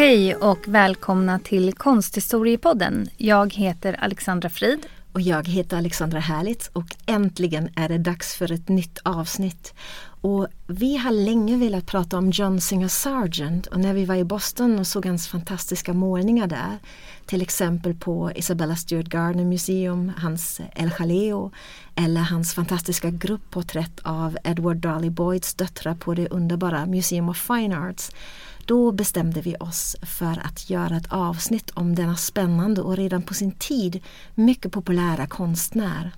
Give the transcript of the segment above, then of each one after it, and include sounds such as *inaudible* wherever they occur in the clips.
Hej och välkomna till Konsthistoriepodden. Jag heter Alexandra Frid. Och jag heter Alexandra Härlitz och äntligen är det dags för ett nytt avsnitt. Och vi har länge velat prata om John Singer Sargent och när vi var i Boston och såg hans fantastiska målningar där, till exempel på Isabella Stewart Gardner Museum, hans El Jaleo eller hans fantastiska gruppporträtt av Edward Darley Boyds döttrar på det underbara Museum of Fine Arts då bestämde vi oss för att göra ett avsnitt om denna spännande och redan på sin tid mycket populära konstnär.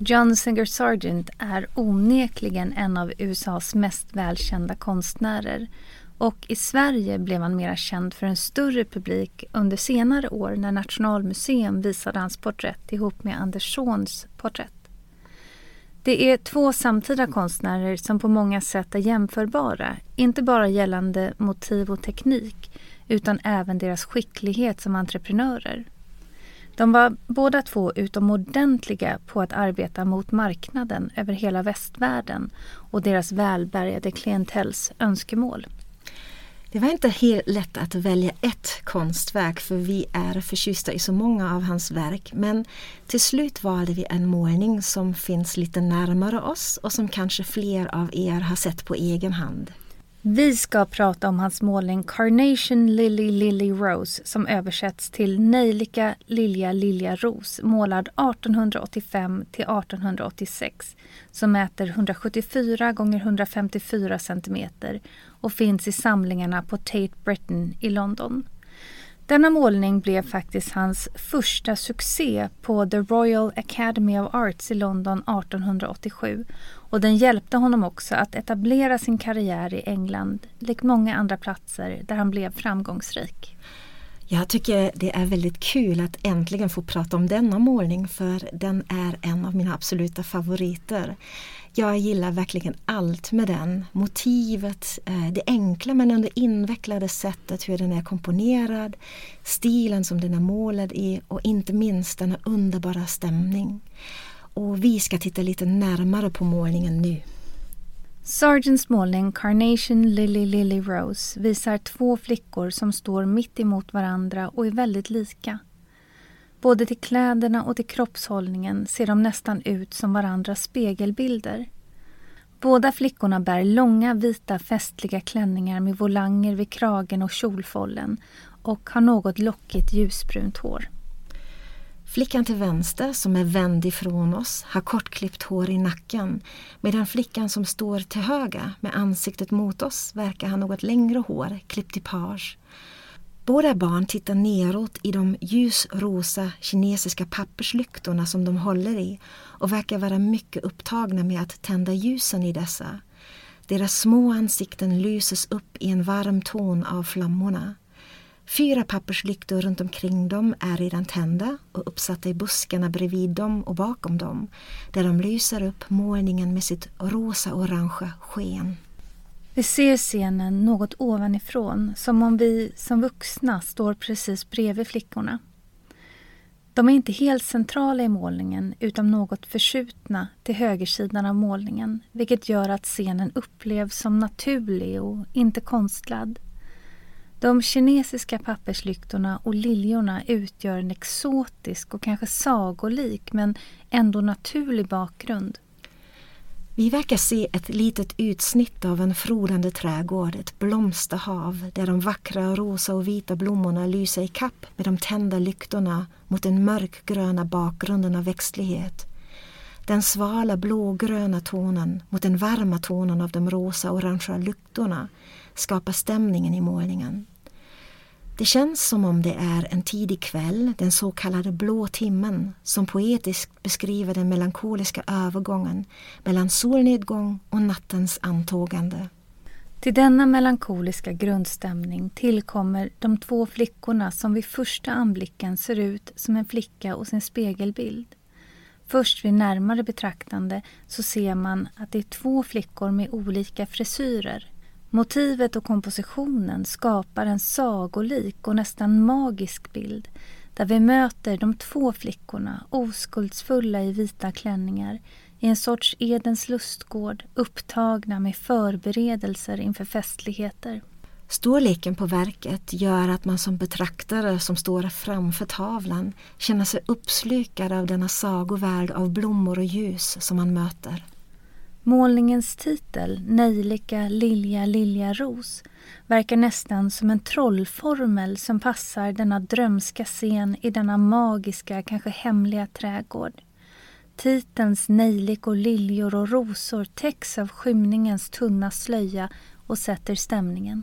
John Singer Sargent är onekligen en av USAs mest välkända konstnärer och i Sverige blev han mera känd för en större publik under senare år när Nationalmuseum visade hans porträtt ihop med Anders Zorns porträtt. Det är två samtida konstnärer som på många sätt är jämförbara, inte bara gällande motiv och teknik utan även deras skicklighet som entreprenörer. De var båda två utomordentliga på att arbeta mot marknaden över hela västvärlden och deras välbärgade klientells önskemål. Det var inte helt lätt att välja ett konstverk för vi är förtjusta i så många av hans verk men till slut valde vi en målning som finns lite närmare oss och som kanske fler av er har sett på egen hand. Vi ska prata om hans målning Carnation Lily Lily Rose som översätts till Nejlika Lilja Lilja Ros målad 1885 till 1886 som mäter 174 gånger 154 cm och finns i samlingarna på Tate Britain i London. Denna målning blev faktiskt hans första succé på The Royal Academy of Arts i London 1887 och den hjälpte honom också att etablera sin karriär i England, likt många andra platser där han blev framgångsrik. Jag tycker det är väldigt kul att äntligen få prata om denna målning för den är en av mina absoluta favoriter. Jag gillar verkligen allt med den. Motivet, eh, det enkla men ändå invecklade sättet hur den är komponerad, stilen som den är målad i och inte minst denna underbara stämning. Och vi ska titta lite närmare på målningen nu. Sergeants målning Carnation Lily Lily Rose visar två flickor som står mitt emot varandra och är väldigt lika. Både till kläderna och till kroppshållningen ser de nästan ut som varandras spegelbilder. Båda flickorna bär långa vita festliga klänningar med volanger vid kragen och kjolfållen och har något lockigt ljusbrunt hår. Flickan till vänster, som är vänd ifrån oss, har kortklippt hår i nacken medan flickan som står till höger med ansiktet mot oss verkar ha något längre hår, klippt i page. Båda barn tittar neråt i de ljusrosa kinesiska papperslyktorna som de håller i och verkar vara mycket upptagna med att tända ljusen i dessa. Deras små ansikten lyses upp i en varm ton av flammorna. Fyra papperslyktor runt omkring dem är redan tända och uppsatta i buskarna bredvid dem och bakom dem där de lyser upp målningen med sitt rosa-orangea sken. Vi ser scenen något ovanifrån, som om vi som vuxna står precis bredvid flickorna. De är inte helt centrala i målningen utan något förskjutna till högersidan av målningen vilket gör att scenen upplevs som naturlig och inte konstlad. De kinesiska papperslyktorna och liljorna utgör en exotisk och kanske sagolik men ändå naturlig bakgrund. Vi verkar se ett litet utsnitt av en frodande trädgård, ett blomsterhav där de vackra rosa och vita blommorna lyser i kapp med de tända lyktorna mot den mörkgröna bakgrunden av växtlighet. Den svala blågröna tonen mot den varma tonen av de rosa orangea lyktorna skapar stämningen i målningen. Det känns som om det är en tidig kväll, den så kallade blå timmen, som poetiskt beskriver den melankoliska övergången mellan solnedgång och nattens antågande. Till denna melankoliska grundstämning tillkommer de två flickorna som vid första anblicken ser ut som en flicka och sin spegelbild. Först vid närmare betraktande så ser man att det är två flickor med olika frisyrer. Motivet och kompositionen skapar en sagolik och nästan magisk bild där vi möter de två flickorna oskuldsfulla i vita klänningar i en sorts Edens lustgård upptagna med förberedelser inför festligheter. Storleken på verket gör att man som betraktare som står framför tavlan känner sig uppslukad av denna sagovärld av blommor och ljus som man möter. Målningens titel, Nejlika lilja lilja ros, verkar nästan som en trollformel som passar denna drömska scen i denna magiska, kanske hemliga trädgård. Titelns nejlikor, liljor och rosor täcks av skymningens tunna slöja och sätter stämningen.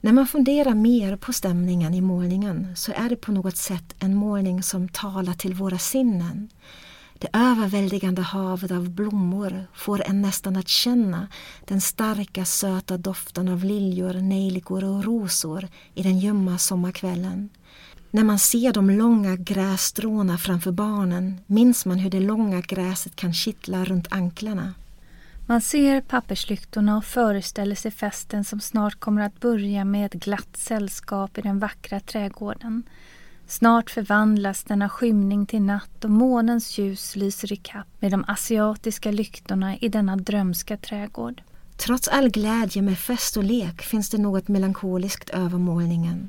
När man funderar mer på stämningen i målningen så är det på något sätt en målning som talar till våra sinnen. Det överväldigande havet av blommor får en nästan att känna den starka söta doften av liljor, nejlikor och rosor i den ljumma sommarkvällen. När man ser de långa grässtråna framför barnen minns man hur det långa gräset kan kittla runt anklarna. Man ser papperslyktorna och föreställer sig festen som snart kommer att börja med ett glatt sällskap i den vackra trädgården. Snart förvandlas denna skymning till natt och månens ljus lyser i kapp med de asiatiska lyktorna i denna drömska trädgård. Trots all glädje med fest och lek finns det något melankoliskt över målningen.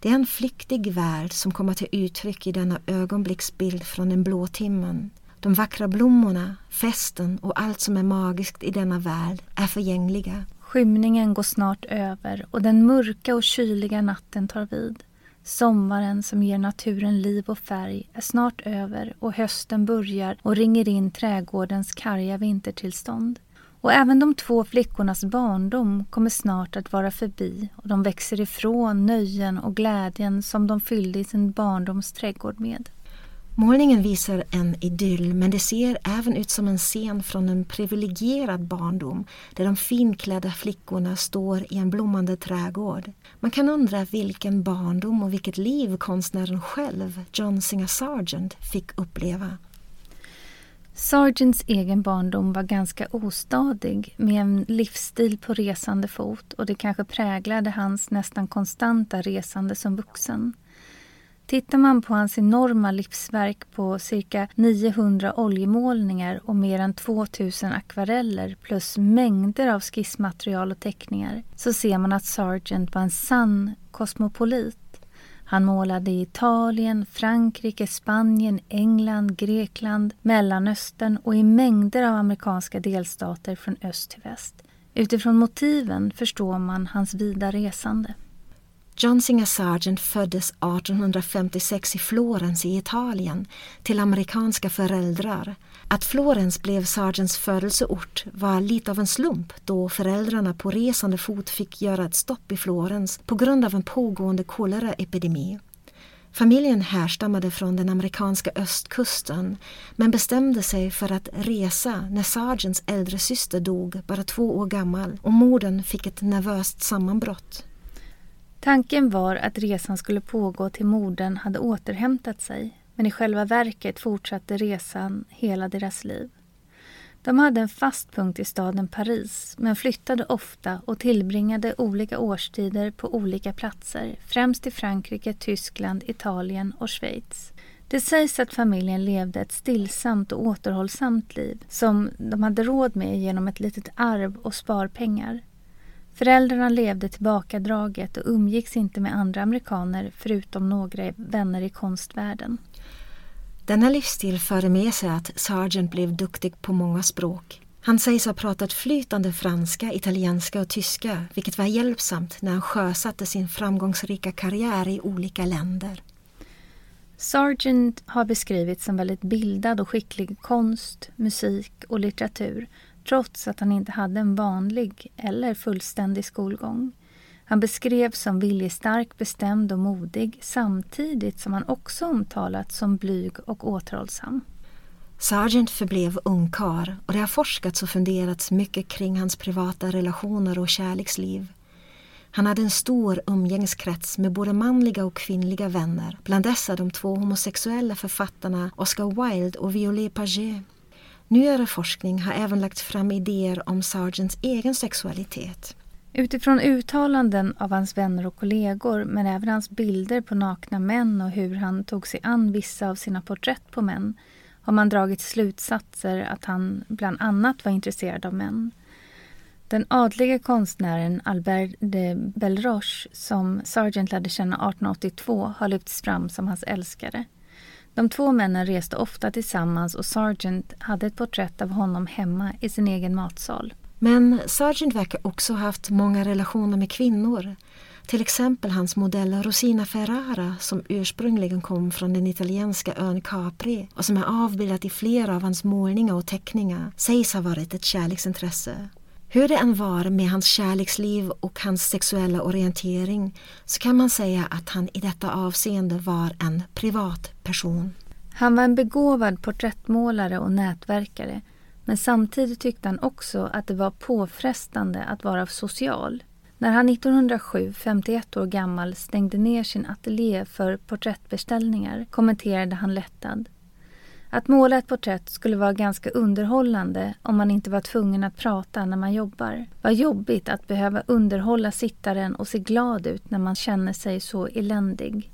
Det är en flyktig värld som kommer till uttryck i denna ögonblicksbild från den blå timmen. De vackra blommorna, festen och allt som är magiskt i denna värld är förgängliga. Skymningen går snart över och den mörka och kyliga natten tar vid. Sommaren som ger naturen liv och färg är snart över och hösten börjar och ringer in trädgårdens karga vintertillstånd. Och även de två flickornas barndom kommer snart att vara förbi och de växer ifrån nöjen och glädjen som de fyllde i sin barndoms trädgård med. Målningen visar en idyll men det ser även ut som en scen från en privilegierad barndom där de finklädda flickorna står i en blommande trädgård. Man kan undra vilken barndom och vilket liv konstnären själv, John Singer Sargent, fick uppleva. Sargents egen barndom var ganska ostadig med en livsstil på resande fot och det kanske präglade hans nästan konstanta resande som vuxen. Tittar man på hans enorma livsverk på cirka 900 oljemålningar och mer än 2000 akvareller plus mängder av skissmaterial och teckningar så ser man att Sargent var en sann kosmopolit. Han målade i Italien, Frankrike, Spanien, England, Grekland, Mellanöstern och i mängder av amerikanska delstater från öst till väst. Utifrån motiven förstår man hans vida resande. John Singer Sargent föddes 1856 i Florens i Italien till amerikanska föräldrar. Att Florens blev Sargents födelseort var lite av en slump då föräldrarna på resande fot fick göra ett stopp i Florens på grund av en pågående koleraepidemi. Familjen härstammade från den amerikanska östkusten men bestämde sig för att resa när Sargents äldre syster dog, bara två år gammal och modern fick ett nervöst sammanbrott. Tanken var att resan skulle pågå till modern hade återhämtat sig men i själva verket fortsatte resan hela deras liv. De hade en fast punkt i staden Paris men flyttade ofta och tillbringade olika årstider på olika platser, främst i Frankrike, Tyskland, Italien och Schweiz. Det sägs att familjen levde ett stillsamt och återhållsamt liv som de hade råd med genom ett litet arv och sparpengar. Föräldrarna levde tillbakadraget och umgicks inte med andra amerikaner förutom några vänner i konstvärlden. Denna livsstil förde med sig att Sargent blev duktig på många språk. Han sägs ha pratat flytande franska, italienska och tyska vilket var hjälpsamt när han sjösatte sin framgångsrika karriär i olika länder. Sargent har beskrivits som väldigt bildad och skicklig i konst, musik och litteratur trots att han inte hade en vanlig eller fullständig skolgång. Han beskrevs som viljestark, bestämd och modig samtidigt som han också omtalats som blyg och återhållsam. Sargent förblev ungkar och det har forskats och funderats mycket kring hans privata relationer och kärleksliv. Han hade en stor umgängeskrets med både manliga och kvinnliga vänner. Bland dessa de två homosexuella författarna Oscar Wilde och Violet Paget. Nyare forskning har även lagt fram idéer om Sargents egen sexualitet. Utifrån uttalanden av hans vänner och kollegor men även hans bilder på nakna män och hur han tog sig an vissa av sina porträtt på män har man dragit slutsatser att han bland annat var intresserad av män. Den adlige konstnären Albert de Belroche som Sargent lärde känna 1882 har lyfts fram som hans älskare. De två männen reste ofta tillsammans och Sargent hade ett porträtt av honom hemma i sin egen matsal. Men Sargent verkar också ha haft många relationer med kvinnor. Till exempel hans modell Rosina Ferrara som ursprungligen kom från den italienska ön Capri och som är avbildat i flera av hans målningar och teckningar sägs ha varit ett kärleksintresse. Hur det än var med hans kärleksliv och hans sexuella orientering så kan man säga att han i detta avseende var en privat person. Han var en begåvad porträttmålare och nätverkare men samtidigt tyckte han också att det var påfrestande att vara social. När han 1907, 51 år gammal, stängde ner sin ateljé för porträttbeställningar kommenterade han lättad. Att måla ett porträtt skulle vara ganska underhållande om man inte var tvungen att prata när man jobbar. Vad jobbigt att behöva underhålla sittaren och se glad ut när man känner sig så eländig.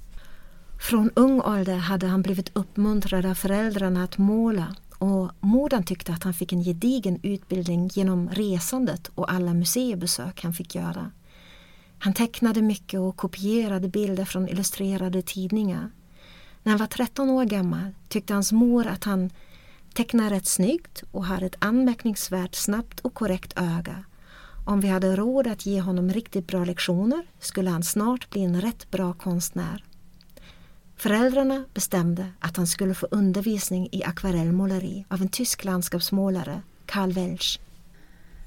Från ung ålder hade han blivit uppmuntrad av föräldrarna att måla och modern tyckte att han fick en gedigen utbildning genom resandet och alla museibesök han fick göra. Han tecknade mycket och kopierade bilder från illustrerade tidningar. När han var 13 år gammal tyckte hans mor att han tecknade rätt snyggt och hade ett anmärkningsvärt snabbt och korrekt öga. Om vi hade råd att ge honom riktigt bra lektioner skulle han snart bli en rätt bra konstnär. Föräldrarna bestämde att han skulle få undervisning i akvarellmåleri av en tysk landskapsmålare, Karl Welsch.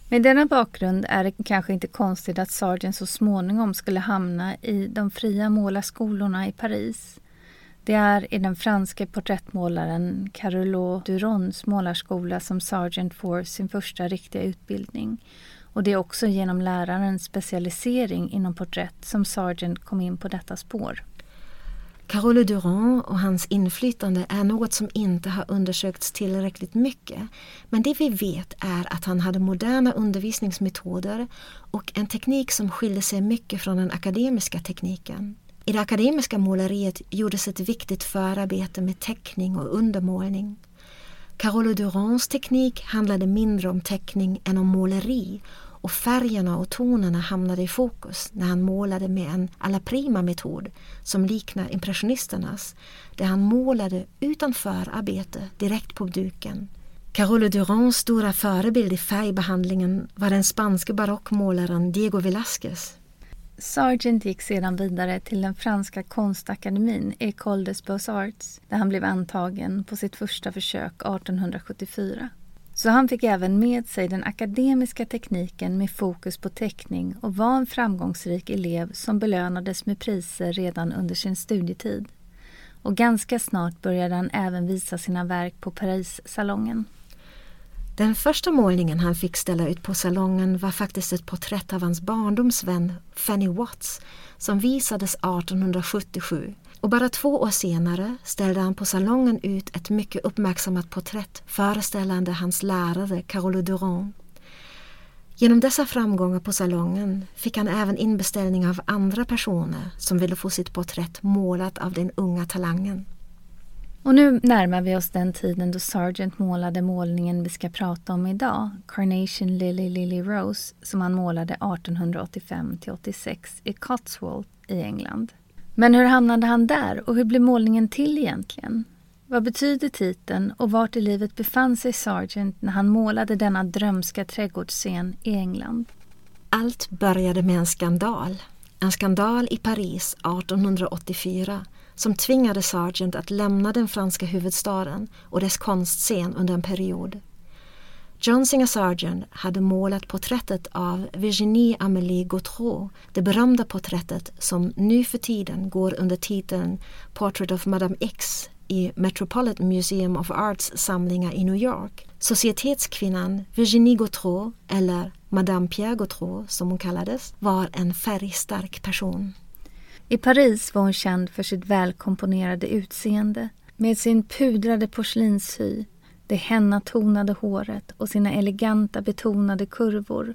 Med denna bakgrund är det kanske inte konstigt att Sargent så småningom skulle hamna i de fria målarskolorna i Paris. Det är i den franske porträttmålaren Carolo Durons målarskola som Sargent får sin första riktiga utbildning. Och det är också genom lärarens specialisering inom porträtt som Sargent kom in på detta spår. Carole Durand och hans inflytande är något som inte har undersökts tillräckligt mycket. Men det vi vet är att han hade moderna undervisningsmetoder och en teknik som skilde sig mycket från den akademiska tekniken. I det akademiska måleriet gjordes ett viktigt förarbete med teckning och undermålning. Carole Durands teknik handlade mindre om teckning än om måleri och färgerna och tonerna hamnade i fokus när han målade med en alla prima-metod som liknar impressionisternas, där han målade utan förarbete direkt på duken. Carole Durands stora förebild i färgbehandlingen var den spanske barockmålaren Diego Velázquez. Sargent gick sedan vidare till den franska konstakademin École des Beaux-Arts där han blev antagen på sitt första försök 1874. Så han fick även med sig den akademiska tekniken med fokus på teckning och var en framgångsrik elev som belönades med priser redan under sin studietid. Och ganska snart började han även visa sina verk på Parissalongen. Den första målningen han fick ställa ut på salongen var faktiskt ett porträtt av hans barndomsvän Fanny Watts som visades 1877 och bara två år senare ställde han på salongen ut ett mycket uppmärksammat porträtt föreställande hans lärare Carole Durand. Genom dessa framgångar på salongen fick han även inbeställning av andra personer som ville få sitt porträtt målat av den unga talangen. Och nu närmar vi oss den tiden då Sargent målade målningen vi ska prata om idag, Carnation Lily Lily Rose, som han målade 1885 86 i Cotswold i England. Men hur hamnade han där och hur blev målningen till egentligen? Vad betyder titeln och vart i livet befann sig Sargent när han målade denna drömska trädgårdsscen i England? Allt började med en skandal. En skandal i Paris 1884 som tvingade Sargent att lämna den franska huvudstaden och dess konstscen under en period. John Singer Sargent hade målat porträttet av Virginie Amélie Gautreau, det berömda porträttet som nu för tiden går under titeln Portrait of Madame X i Metropolitan Museum of Arts samlingar i New York. Societetskvinnan Virginie Gautreau, eller Madame Pierre Gautreau som hon kallades, var en färgstark person. I Paris var hon känd för sitt välkomponerade utseende med sin pudrade porslinshy, det hennatonade håret och sina eleganta betonade kurvor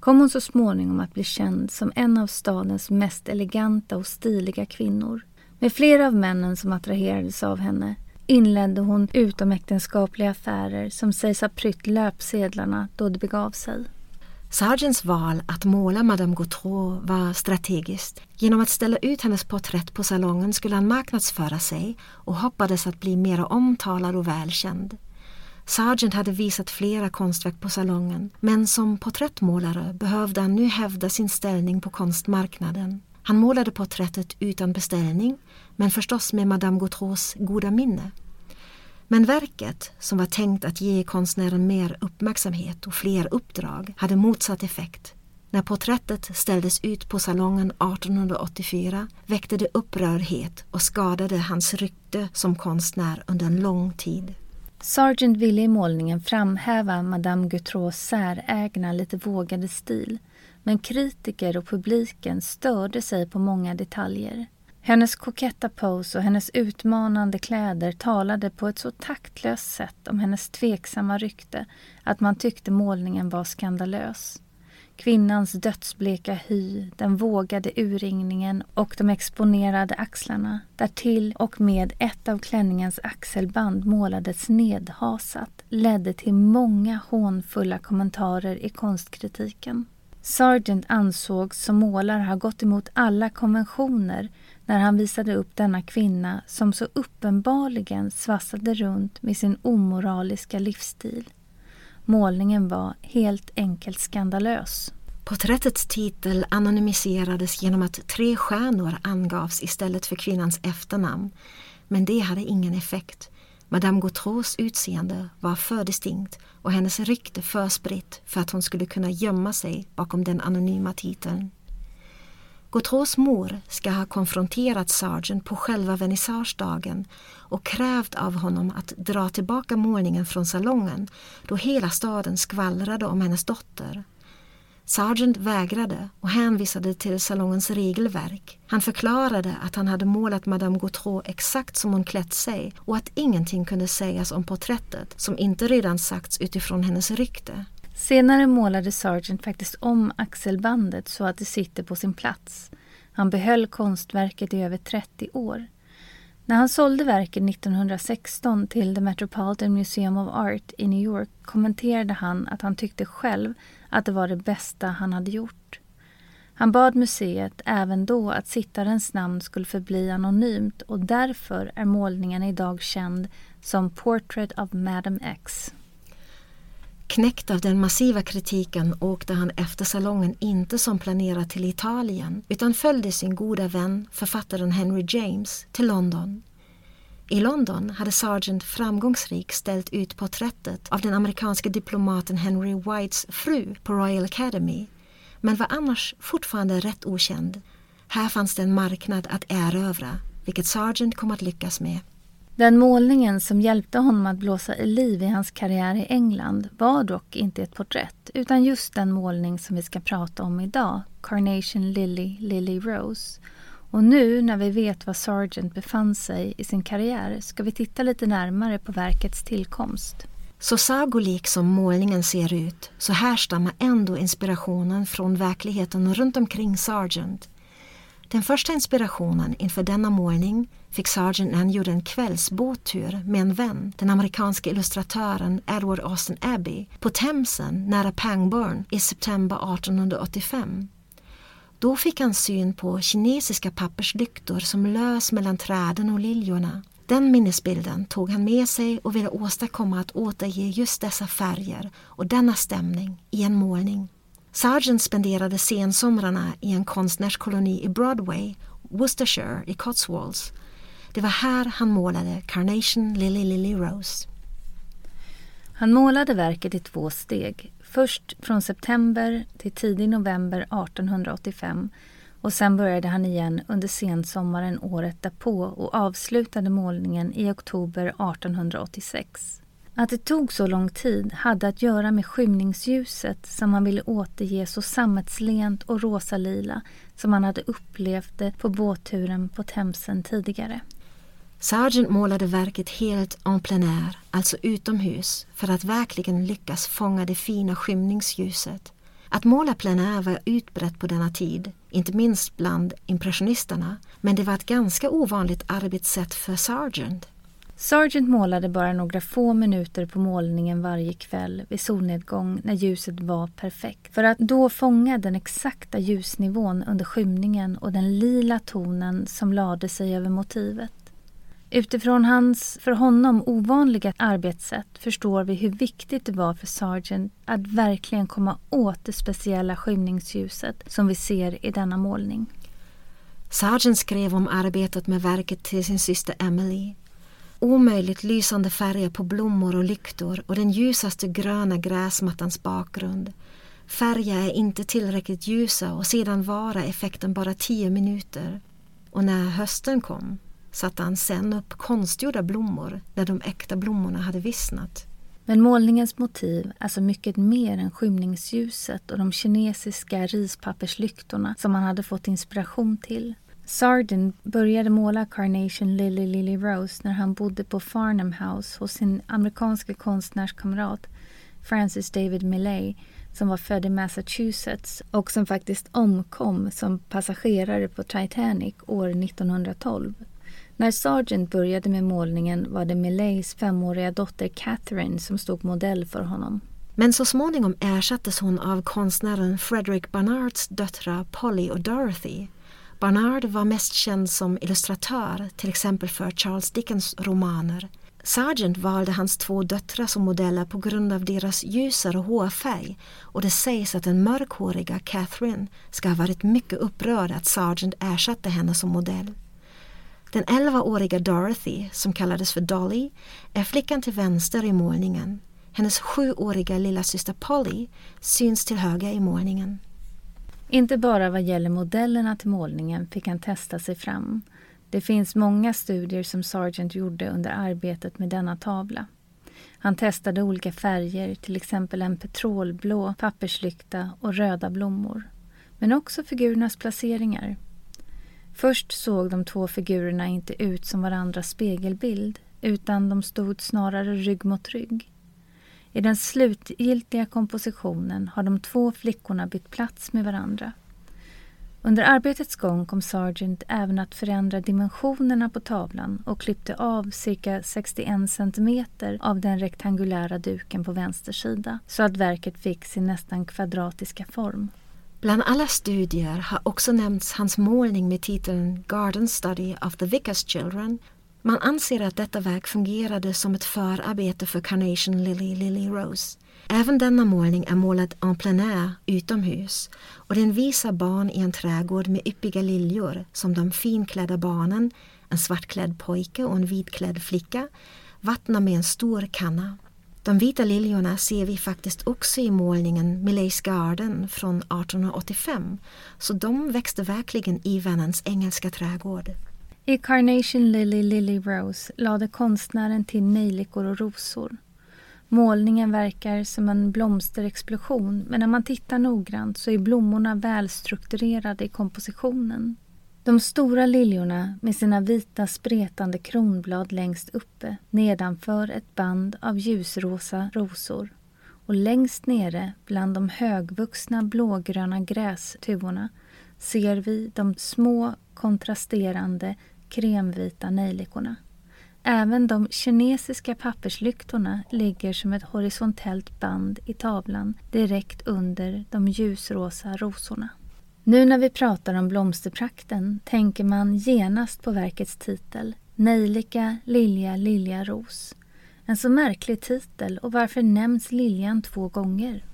kom hon så småningom att bli känd som en av stadens mest eleganta och stiliga kvinnor. Med flera av männen som attraherades av henne inledde hon utomäktenskapliga affärer som sägs ha prytt löpsedlarna då det begav sig. Sargents val att måla Madame Gautreau var strategiskt. Genom att ställa ut hennes porträtt på salongen skulle han marknadsföra sig och hoppades att bli mer omtalad och välkänd. Sargent hade visat flera konstverk på salongen men som porträttmålare behövde han nu hävda sin ställning på konstmarknaden. Han målade porträttet utan beställning men förstås med Madame Gautreaus goda minne. Men verket, som var tänkt att ge konstnären mer uppmärksamhet och fler uppdrag, hade motsatt effekt. När porträttet ställdes ut på salongen 1884 väckte det upprördhet och skadade hans rykte som konstnär under en lång tid. Sargent ville i målningen framhäva Madame Gautreaus särägna, lite vågade stil men kritiker och publiken störde sig på många detaljer. Hennes koketta pose och hennes utmanande kläder talade på ett så taktlöst sätt om hennes tveksamma rykte att man tyckte målningen var skandalös. Kvinnans dödsbleka hy, den vågade urringningen och de exponerade axlarna. Därtill och med ett av klänningens axelband målades nedhasat ledde till många hånfulla kommentarer i konstkritiken. Sargent ansågs som målare ha gått emot alla konventioner när han visade upp denna kvinna som så uppenbarligen svassade runt med sin omoraliska livsstil. Målningen var helt enkelt skandalös. Porträttets titel anonymiserades genom att tre stjärnor angavs istället för kvinnans efternamn. Men det hade ingen effekt. Madame Gautreaus utseende var för distinkt och hennes rykte för spritt för att hon skulle kunna gömma sig bakom den anonyma titeln. Gautreaus mor ska ha konfronterat Sargent på själva vernissagedagen och krävt av honom att dra tillbaka målningen från salongen då hela staden skvallrade om hennes dotter. Sargent vägrade och hänvisade till salongens regelverk. Han förklarade att han hade målat Madame Gautreau exakt som hon klätt sig och att ingenting kunde sägas om porträttet som inte redan sagts utifrån hennes rykte. Senare målade Sargent faktiskt om axelbandet så att det sitter på sin plats. Han behöll konstverket i över 30 år. När han sålde verket 1916 till The Metropolitan Museum of Art i New York kommenterade han att han tyckte själv att det var det bästa han hade gjort. Han bad museet även då att sittarens namn skulle förbli anonymt och därför är målningen idag känd som Portrait of Madame X. Knäckt av den massiva kritiken åkte han efter salongen inte som planerat till Italien utan följde sin goda vän, författaren Henry James, till London. I London hade Sargent framgångsrikt ställt ut porträttet av den amerikanske diplomaten Henry Whites fru på Royal Academy men var annars fortfarande rätt okänd. Här fanns det en marknad att erövra, vilket Sargent kom att lyckas med. Den målningen som hjälpte honom att blåsa i liv i hans karriär i England var dock inte ett porträtt utan just den målning som vi ska prata om idag, Carnation Lily Lily Rose. Och nu när vi vet var Sargent befann sig i sin karriär ska vi titta lite närmare på verkets tillkomst. Så sagolik som målningen ser ut så härstammar ändå inspirationen från verkligheten runt omkring Sargent. Den första inspirationen inför denna målning fick Sargent när han gjorde en kvällsbåttur med en vän, den amerikanske illustratören Edward Austin Abbey, på Themsen nära Pangbourne i september 1885. Då fick han syn på kinesiska papperslyktor som lös mellan träden och liljorna. Den minnesbilden tog han med sig och ville åstadkomma att återge just dessa färger och denna stämning i en målning. Sargent spenderade sensomrarna i en konstnärskoloni i Broadway, Worcestershire i Cotswolds. Det var här han målade Carnation Lily Lily Rose. Han målade verket i två steg. Först från september till tidig november 1885 och sen började han igen under sensommaren året därpå och avslutade målningen i oktober 1886. Att det tog så lång tid hade att göra med skymningsljuset som han ville återge så sammetslent och rosalila som han hade upplevt det på båtturen på Themsen tidigare. Sargent målade verket helt en plein air, alltså utomhus, för att verkligen lyckas fånga det fina skymningsljuset. Att måla plein air var utbrett på denna tid, inte minst bland impressionisterna, men det var ett ganska ovanligt arbetssätt för Sargent. Sargent målade bara några få minuter på målningen varje kväll vid solnedgång när ljuset var perfekt för att då fånga den exakta ljusnivån under skymningen och den lila tonen som lade sig över motivet. Utifrån hans för honom ovanliga arbetssätt förstår vi hur viktigt det var för Sargent att verkligen komma åt det speciella skymningsljuset som vi ser i denna målning. Sargent skrev om arbetet med verket till sin syster Emily. Omöjligt lysande färger på blommor och lyktor och den ljusaste gröna gräsmattans bakgrund. Färger är inte tillräckligt ljusa och sedan vara effekten bara tio minuter. Och när hösten kom satte han sen upp konstgjorda blommor när de äkta blommorna hade vissnat. Men målningens motiv är så mycket mer än skymningsljuset och de kinesiska rispapperslyktorna som han hade fått inspiration till. Sarden började måla Carnation Lily Lily Rose när han bodde på Farnham House hos sin amerikanske konstnärskamrat Francis David Millay som var född i Massachusetts och som faktiskt omkom som passagerare på Titanic år 1912. När Sargent började med målningen var det Millays femåriga dotter Catherine som stod modell för honom. Men så småningom ersattes hon av konstnären Frederick Barnards döttrar Polly och Dorothy. Barnard var mest känd som illustratör, till exempel för Charles Dickens romaner. Sargent valde hans två döttrar som modeller på grund av deras ljusare hårfärg och det sägs att den mörkhåriga Catherine ska ha varit mycket upprörd att Sargent ersatte henne som modell. Den 11-åriga Dorothy, som kallades för Dolly, är flickan till vänster i målningen. Hennes sjuåriga lilla syster Polly syns till höger i målningen. Inte bara vad gäller modellerna till målningen fick han testa sig fram. Det finns många studier som Sargent gjorde under arbetet med denna tavla. Han testade olika färger, till exempel en petrolblå papperslykta och röda blommor. Men också figurernas placeringar. Först såg de två figurerna inte ut som varandras spegelbild utan de stod snarare rygg mot rygg. I den slutgiltiga kompositionen har de två flickorna bytt plats med varandra. Under arbetets gång kom Sargent även att förändra dimensionerna på tavlan och klippte av cirka 61 centimeter av den rektangulära duken på vänster sida så att verket fick sin nästan kvadratiska form. Bland alla studier har också nämnts hans målning med titeln Garden Study of the Vickers Children. Man anser att detta verk fungerade som ett förarbete för Carnation Lily Lily Rose. Även denna målning är målad en plein air, utomhus och den visar barn i en trädgård med yppiga liljor som de finklädda barnen, en svartklädd pojke och en vitklädd flicka, vattnar med en stor kanna. De vita liljorna ser vi faktiskt också i målningen Millays Garden från 1885, så de växte verkligen i vännens engelska trädgård. I Carnation Lily Lily Rose lade konstnären till nejlikor och rosor. Målningen verkar som en blomsterexplosion men när man tittar noggrant så är blommorna välstrukturerade i kompositionen. De stora liljorna med sina vita spretande kronblad längst uppe nedanför ett band av ljusrosa rosor och längst nere bland de högvuxna blågröna grästuvorna ser vi de små kontrasterande kremvita nejlikorna. Även de kinesiska papperslyktorna ligger som ett horisontellt band i tavlan direkt under de ljusrosa rosorna. Nu när vi pratar om blomsterprakten tänker man genast på verkets titel Nejlika, lilja, lilja, ros. En så märklig titel och varför nämns liljan två gånger?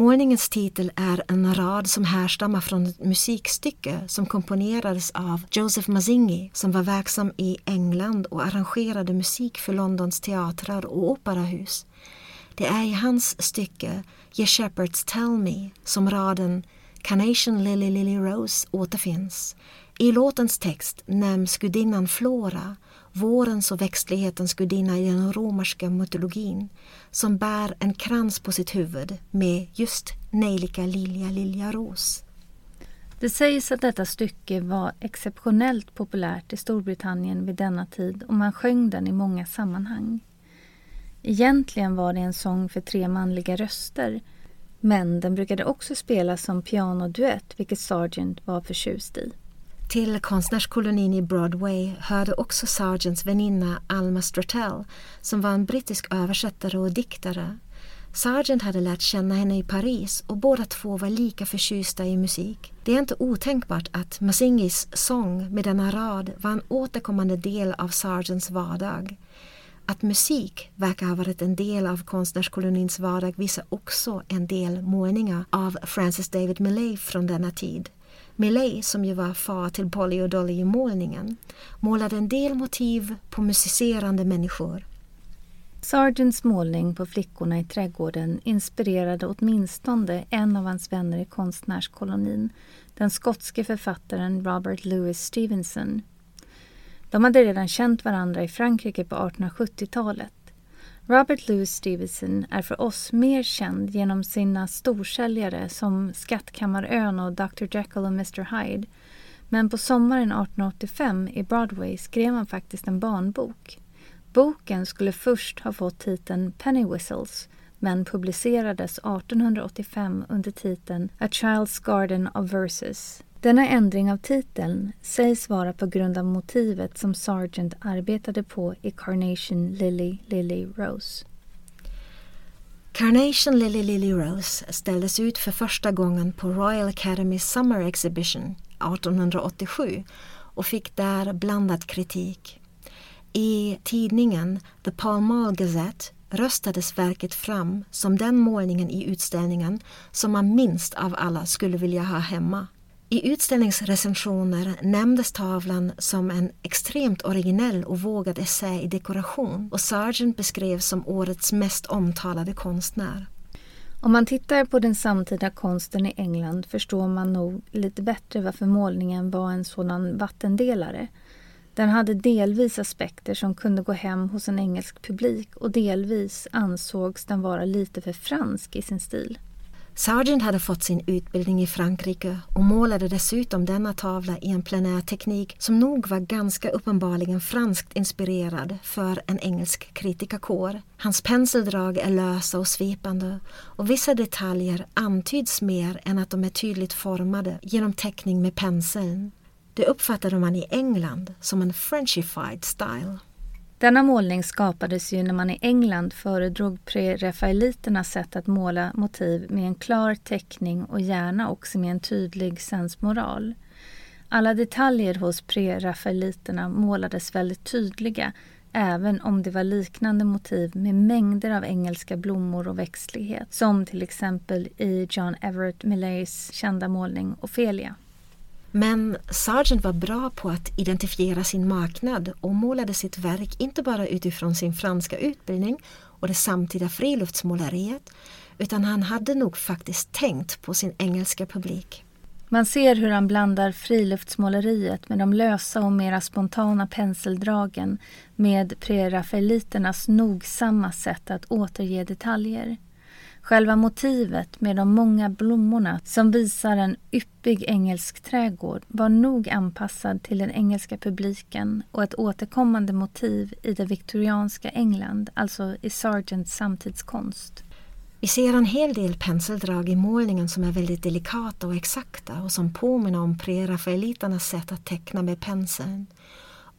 Målningens titel är en rad som härstammar från ett musikstycke som komponerades av Joseph Mazzinghi som var verksam i England och arrangerade musik för Londons teatrar och operahus. Det är i hans stycke Ye Shepherds Tell Me som raden Carnation Lily Lily Rose återfinns. I låtens text nämns gudinnan Flora, vårens och växtlighetens gudinna i den romerska mytologin, som bär en krans på sitt huvud med just nejlika lilja lilja ros. Det sägs att detta stycke var exceptionellt populärt i Storbritannien vid denna tid och man sjöng den i många sammanhang. Egentligen var det en sång för tre manliga röster men den brukade också spelas som pianoduett vilket Sargent var förtjust i. Till konstnärskolonin i Broadway hörde också Sargents väninna Alma Stratell, som var en brittisk översättare och diktare. Sargent hade lärt känna henne i Paris och båda två var lika förtjusta i musik. Det är inte otänkbart att Masingis sång med denna rad var en återkommande del av Sargents vardag. Att musik verkar ha varit en del av konstnärskolonins vardag visar också en del målningar av Francis David Millay från denna tid. Millay, som ju var far till Polly och Dolly i målningen, målade en del motiv på musicerande människor. Sargents målning på flickorna i trädgården inspirerade åtminstone en av hans vänner i konstnärskolonin, den skotske författaren Robert Louis Stevenson. De hade redan känt varandra i Frankrike på 1870-talet. Robert Louis Stevenson är för oss mer känd genom sina storsäljare som Skattkammarön och Dr Jekyll och Mr Hyde. Men på sommaren 1885 i Broadway skrev han faktiskt en barnbok. Boken skulle först ha fått titeln Penny Whistles men publicerades 1885 under titeln A Child's Garden of Verses. Denna ändring av titeln sägs vara på grund av motivet som Sargent arbetade på i Carnation Lily Lily Rose. Carnation Lily Lily Rose ställdes ut för första gången på Royal Academy Summer Exhibition 1887 och fick där blandad kritik. I tidningen The Pall Mall Gazette röstades verket fram som den målningen i utställningen som man minst av alla skulle vilja ha hemma. I utställningsrecensioner nämndes tavlan som en extremt originell och vågad essä i dekoration och Sargent beskrevs som årets mest omtalade konstnär. Om man tittar på den samtida konsten i England förstår man nog lite bättre varför målningen var en sådan vattendelare. Den hade delvis aspekter som kunde gå hem hos en engelsk publik och delvis ansågs den vara lite för fransk i sin stil. Sargent hade fått sin utbildning i Frankrike och målade dessutom denna tavla i en plenärteknik som nog var ganska uppenbarligen franskt inspirerad för en engelsk kritikerkår. Hans penseldrag är lösa och svepande och vissa detaljer antyds mer än att de är tydligt formade genom teckning med penseln. Det uppfattade man i England som en Frenchified style. Denna målning skapades ju när man i England föredrog pre-rafaeliternas sätt att måla motiv med en klar teckning och gärna också med en tydlig sensmoral. Alla detaljer hos pre-rafaeliterna målades väldigt tydliga även om det var liknande motiv med mängder av engelska blommor och växtlighet som till exempel i John Everett Millays kända målning Ofelia. Men Sargent var bra på att identifiera sin marknad och målade sitt verk inte bara utifrån sin franska utbildning och det samtida friluftsmåleriet utan han hade nog faktiskt tänkt på sin engelska publik. Man ser hur han blandar friluftsmåleriet med de lösa och mera spontana penseldragen med prerafaeliternas nogsamma sätt att återge detaljer. Själva motivet med de många blommorna som visar en yppig engelsk trädgård var nog anpassad till den engelska publiken och ett återkommande motiv i det viktorianska England, alltså i Sargents samtidskonst. Vi ser en hel del penseldrag i målningen som är väldigt delikata och exakta och som påminner om prerafaeliternas sätt att teckna med penseln.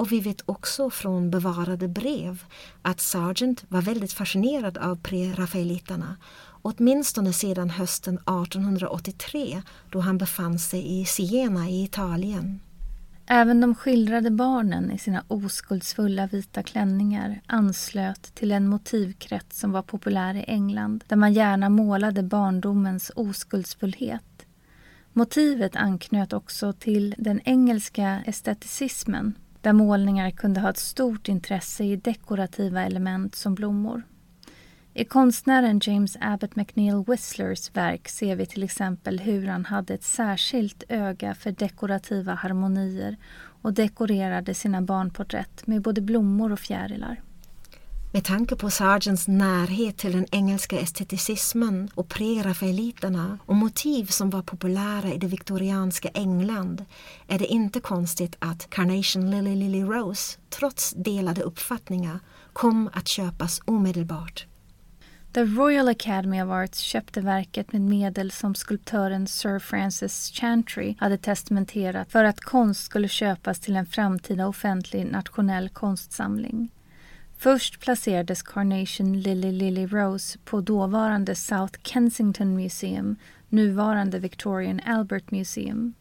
Och vi vet också från bevarade brev att Sargent var väldigt fascinerad av prerafaeliterna åtminstone sedan hösten 1883 då han befann sig i Siena i Italien. Även de skildrade barnen i sina oskuldsfulla vita klänningar anslöt till en motivkrets som var populär i England där man gärna målade barndomens oskuldsfullhet. Motivet anknöt också till den engelska esteticismen där målningar kunde ha ett stort intresse i dekorativa element som blommor. I konstnären James Abbott McNeill Whistlers verk ser vi till exempel hur han hade ett särskilt öga för dekorativa harmonier och dekorerade sina barnporträtt med både blommor och fjärilar. Med tanke på Sargents närhet till den engelska esteticismen och prerafaeliterna och motiv som var populära i det viktorianska England är det inte konstigt att Carnation Lily Lily Rose, trots delade uppfattningar, kom att köpas omedelbart. The Royal Academy of Arts köpte verket med medel som skulptören Sir Francis Chantry hade testamenterat för att konst skulle köpas till en framtida offentlig nationell konstsamling. Först placerades Carnation Lily Lily Rose på dåvarande South Kensington Museum, nuvarande Victorian Albert Museum.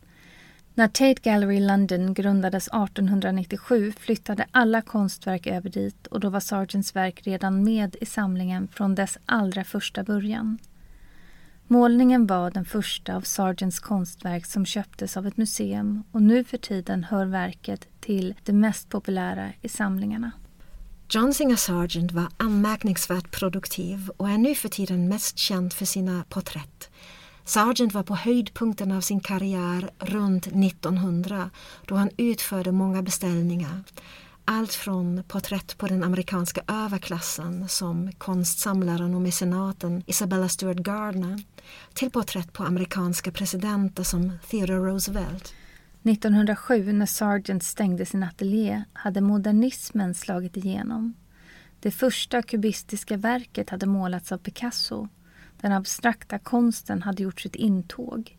När Tate Gallery London grundades 1897 flyttade alla konstverk över dit och då var Sargents verk redan med i samlingen från dess allra första början. Målningen var den första av Sargents konstverk som köptes av ett museum och nu för tiden hör verket till det mest populära i samlingarna. John Singer Sargent var anmärkningsvärt produktiv och är nu för tiden mest känd för sina porträtt. Sargent var på höjdpunkten av sin karriär runt 1900 då han utförde många beställningar. Allt från porträtt på den amerikanska överklassen som konstsamlaren och mecenaten Isabella Stewart Gardner till porträtt på amerikanska presidenter som Theodore Roosevelt. 1907 när Sargent stängde sin ateljé hade modernismen slagit igenom. Det första kubistiska verket hade målats av Picasso. Den abstrakta konsten hade gjort sitt intåg.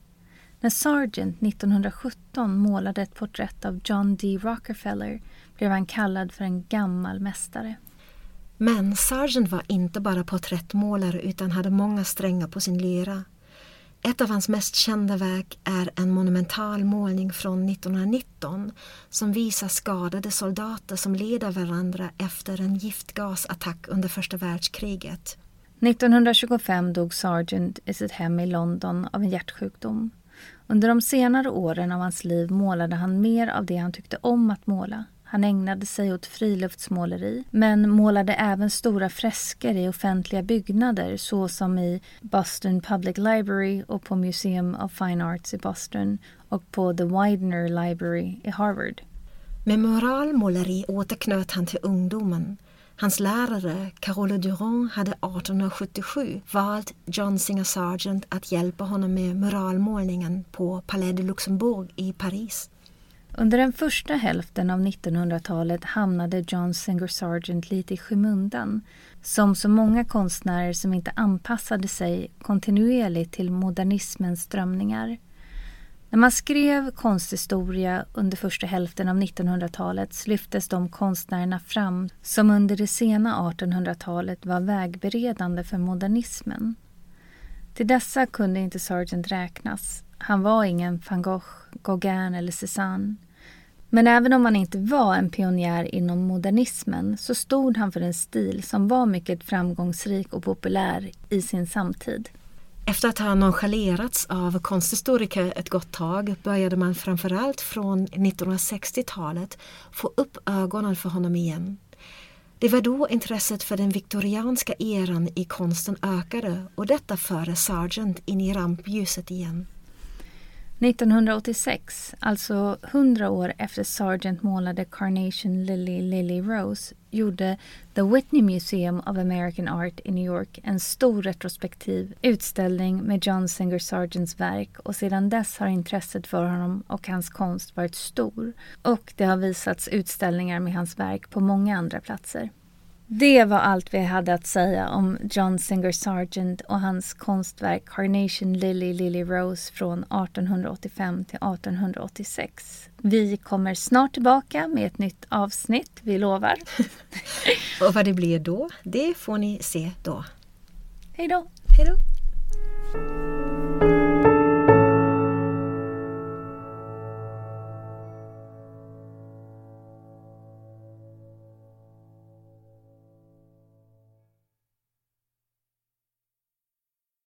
När Sargent 1917 målade ett porträtt av John D. Rockefeller blev han kallad för en gammal mästare. Men Sargent var inte bara porträttmålare utan hade många strängar på sin lyra. Ett av hans mest kända verk är en monumental målning från 1919 som visar skadade soldater som leder varandra efter en giftgasattack under första världskriget. 1925 dog Sargent i sitt hem i London av en hjärtsjukdom. Under de senare åren av hans liv målade han mer av det han tyckte om att måla. Han ägnade sig åt friluftsmåleri men målade även stora fresker i offentliga byggnader såsom i Boston Public Library och på Museum of Fine Arts i Boston och på The Widener Library i Harvard. Med moralmåleri återknöt han till ungdomen. Hans lärare Carole Durand hade 1877 valt John Singer Sargent att hjälpa honom med muralmålningen på Palais de Luxembourg i Paris. Under den första hälften av 1900-talet hamnade John Singer Sargent lite i skymundan som så många konstnärer som inte anpassade sig kontinuerligt till modernismens strömningar. När man skrev konsthistoria under första hälften av 1900-talet lyftes de konstnärerna fram som under det sena 1800-talet var vägberedande för modernismen. Till dessa kunde inte Sargent räknas. Han var ingen van Gogh, Gauguin eller Cézanne. Men även om han inte var en pionjär inom modernismen så stod han för en stil som var mycket framgångsrik och populär i sin samtid. Efter att ha nonchalerats av konsthistoriker ett gott tag började man framförallt från 1960-talet få upp ögonen för honom igen. Det var då intresset för den viktorianska eran i konsten ökade och detta före Sargent in i rampljuset igen. 1986, alltså 100 år efter Sargent målade Carnation Lily Lily Rose, gjorde The Whitney Museum of American Art i New York en stor retrospektiv utställning med John Singer Sargents verk och sedan dess har intresset för honom och hans konst varit stor. Och det har visats utställningar med hans verk på många andra platser. Det var allt vi hade att säga om John Singer Sargent och hans konstverk Carnation Lily Lily Rose från 1885 till 1886. Vi kommer snart tillbaka med ett nytt avsnitt, vi lovar. *laughs* och vad det blir då, det får ni se då. Hej då! Hej då!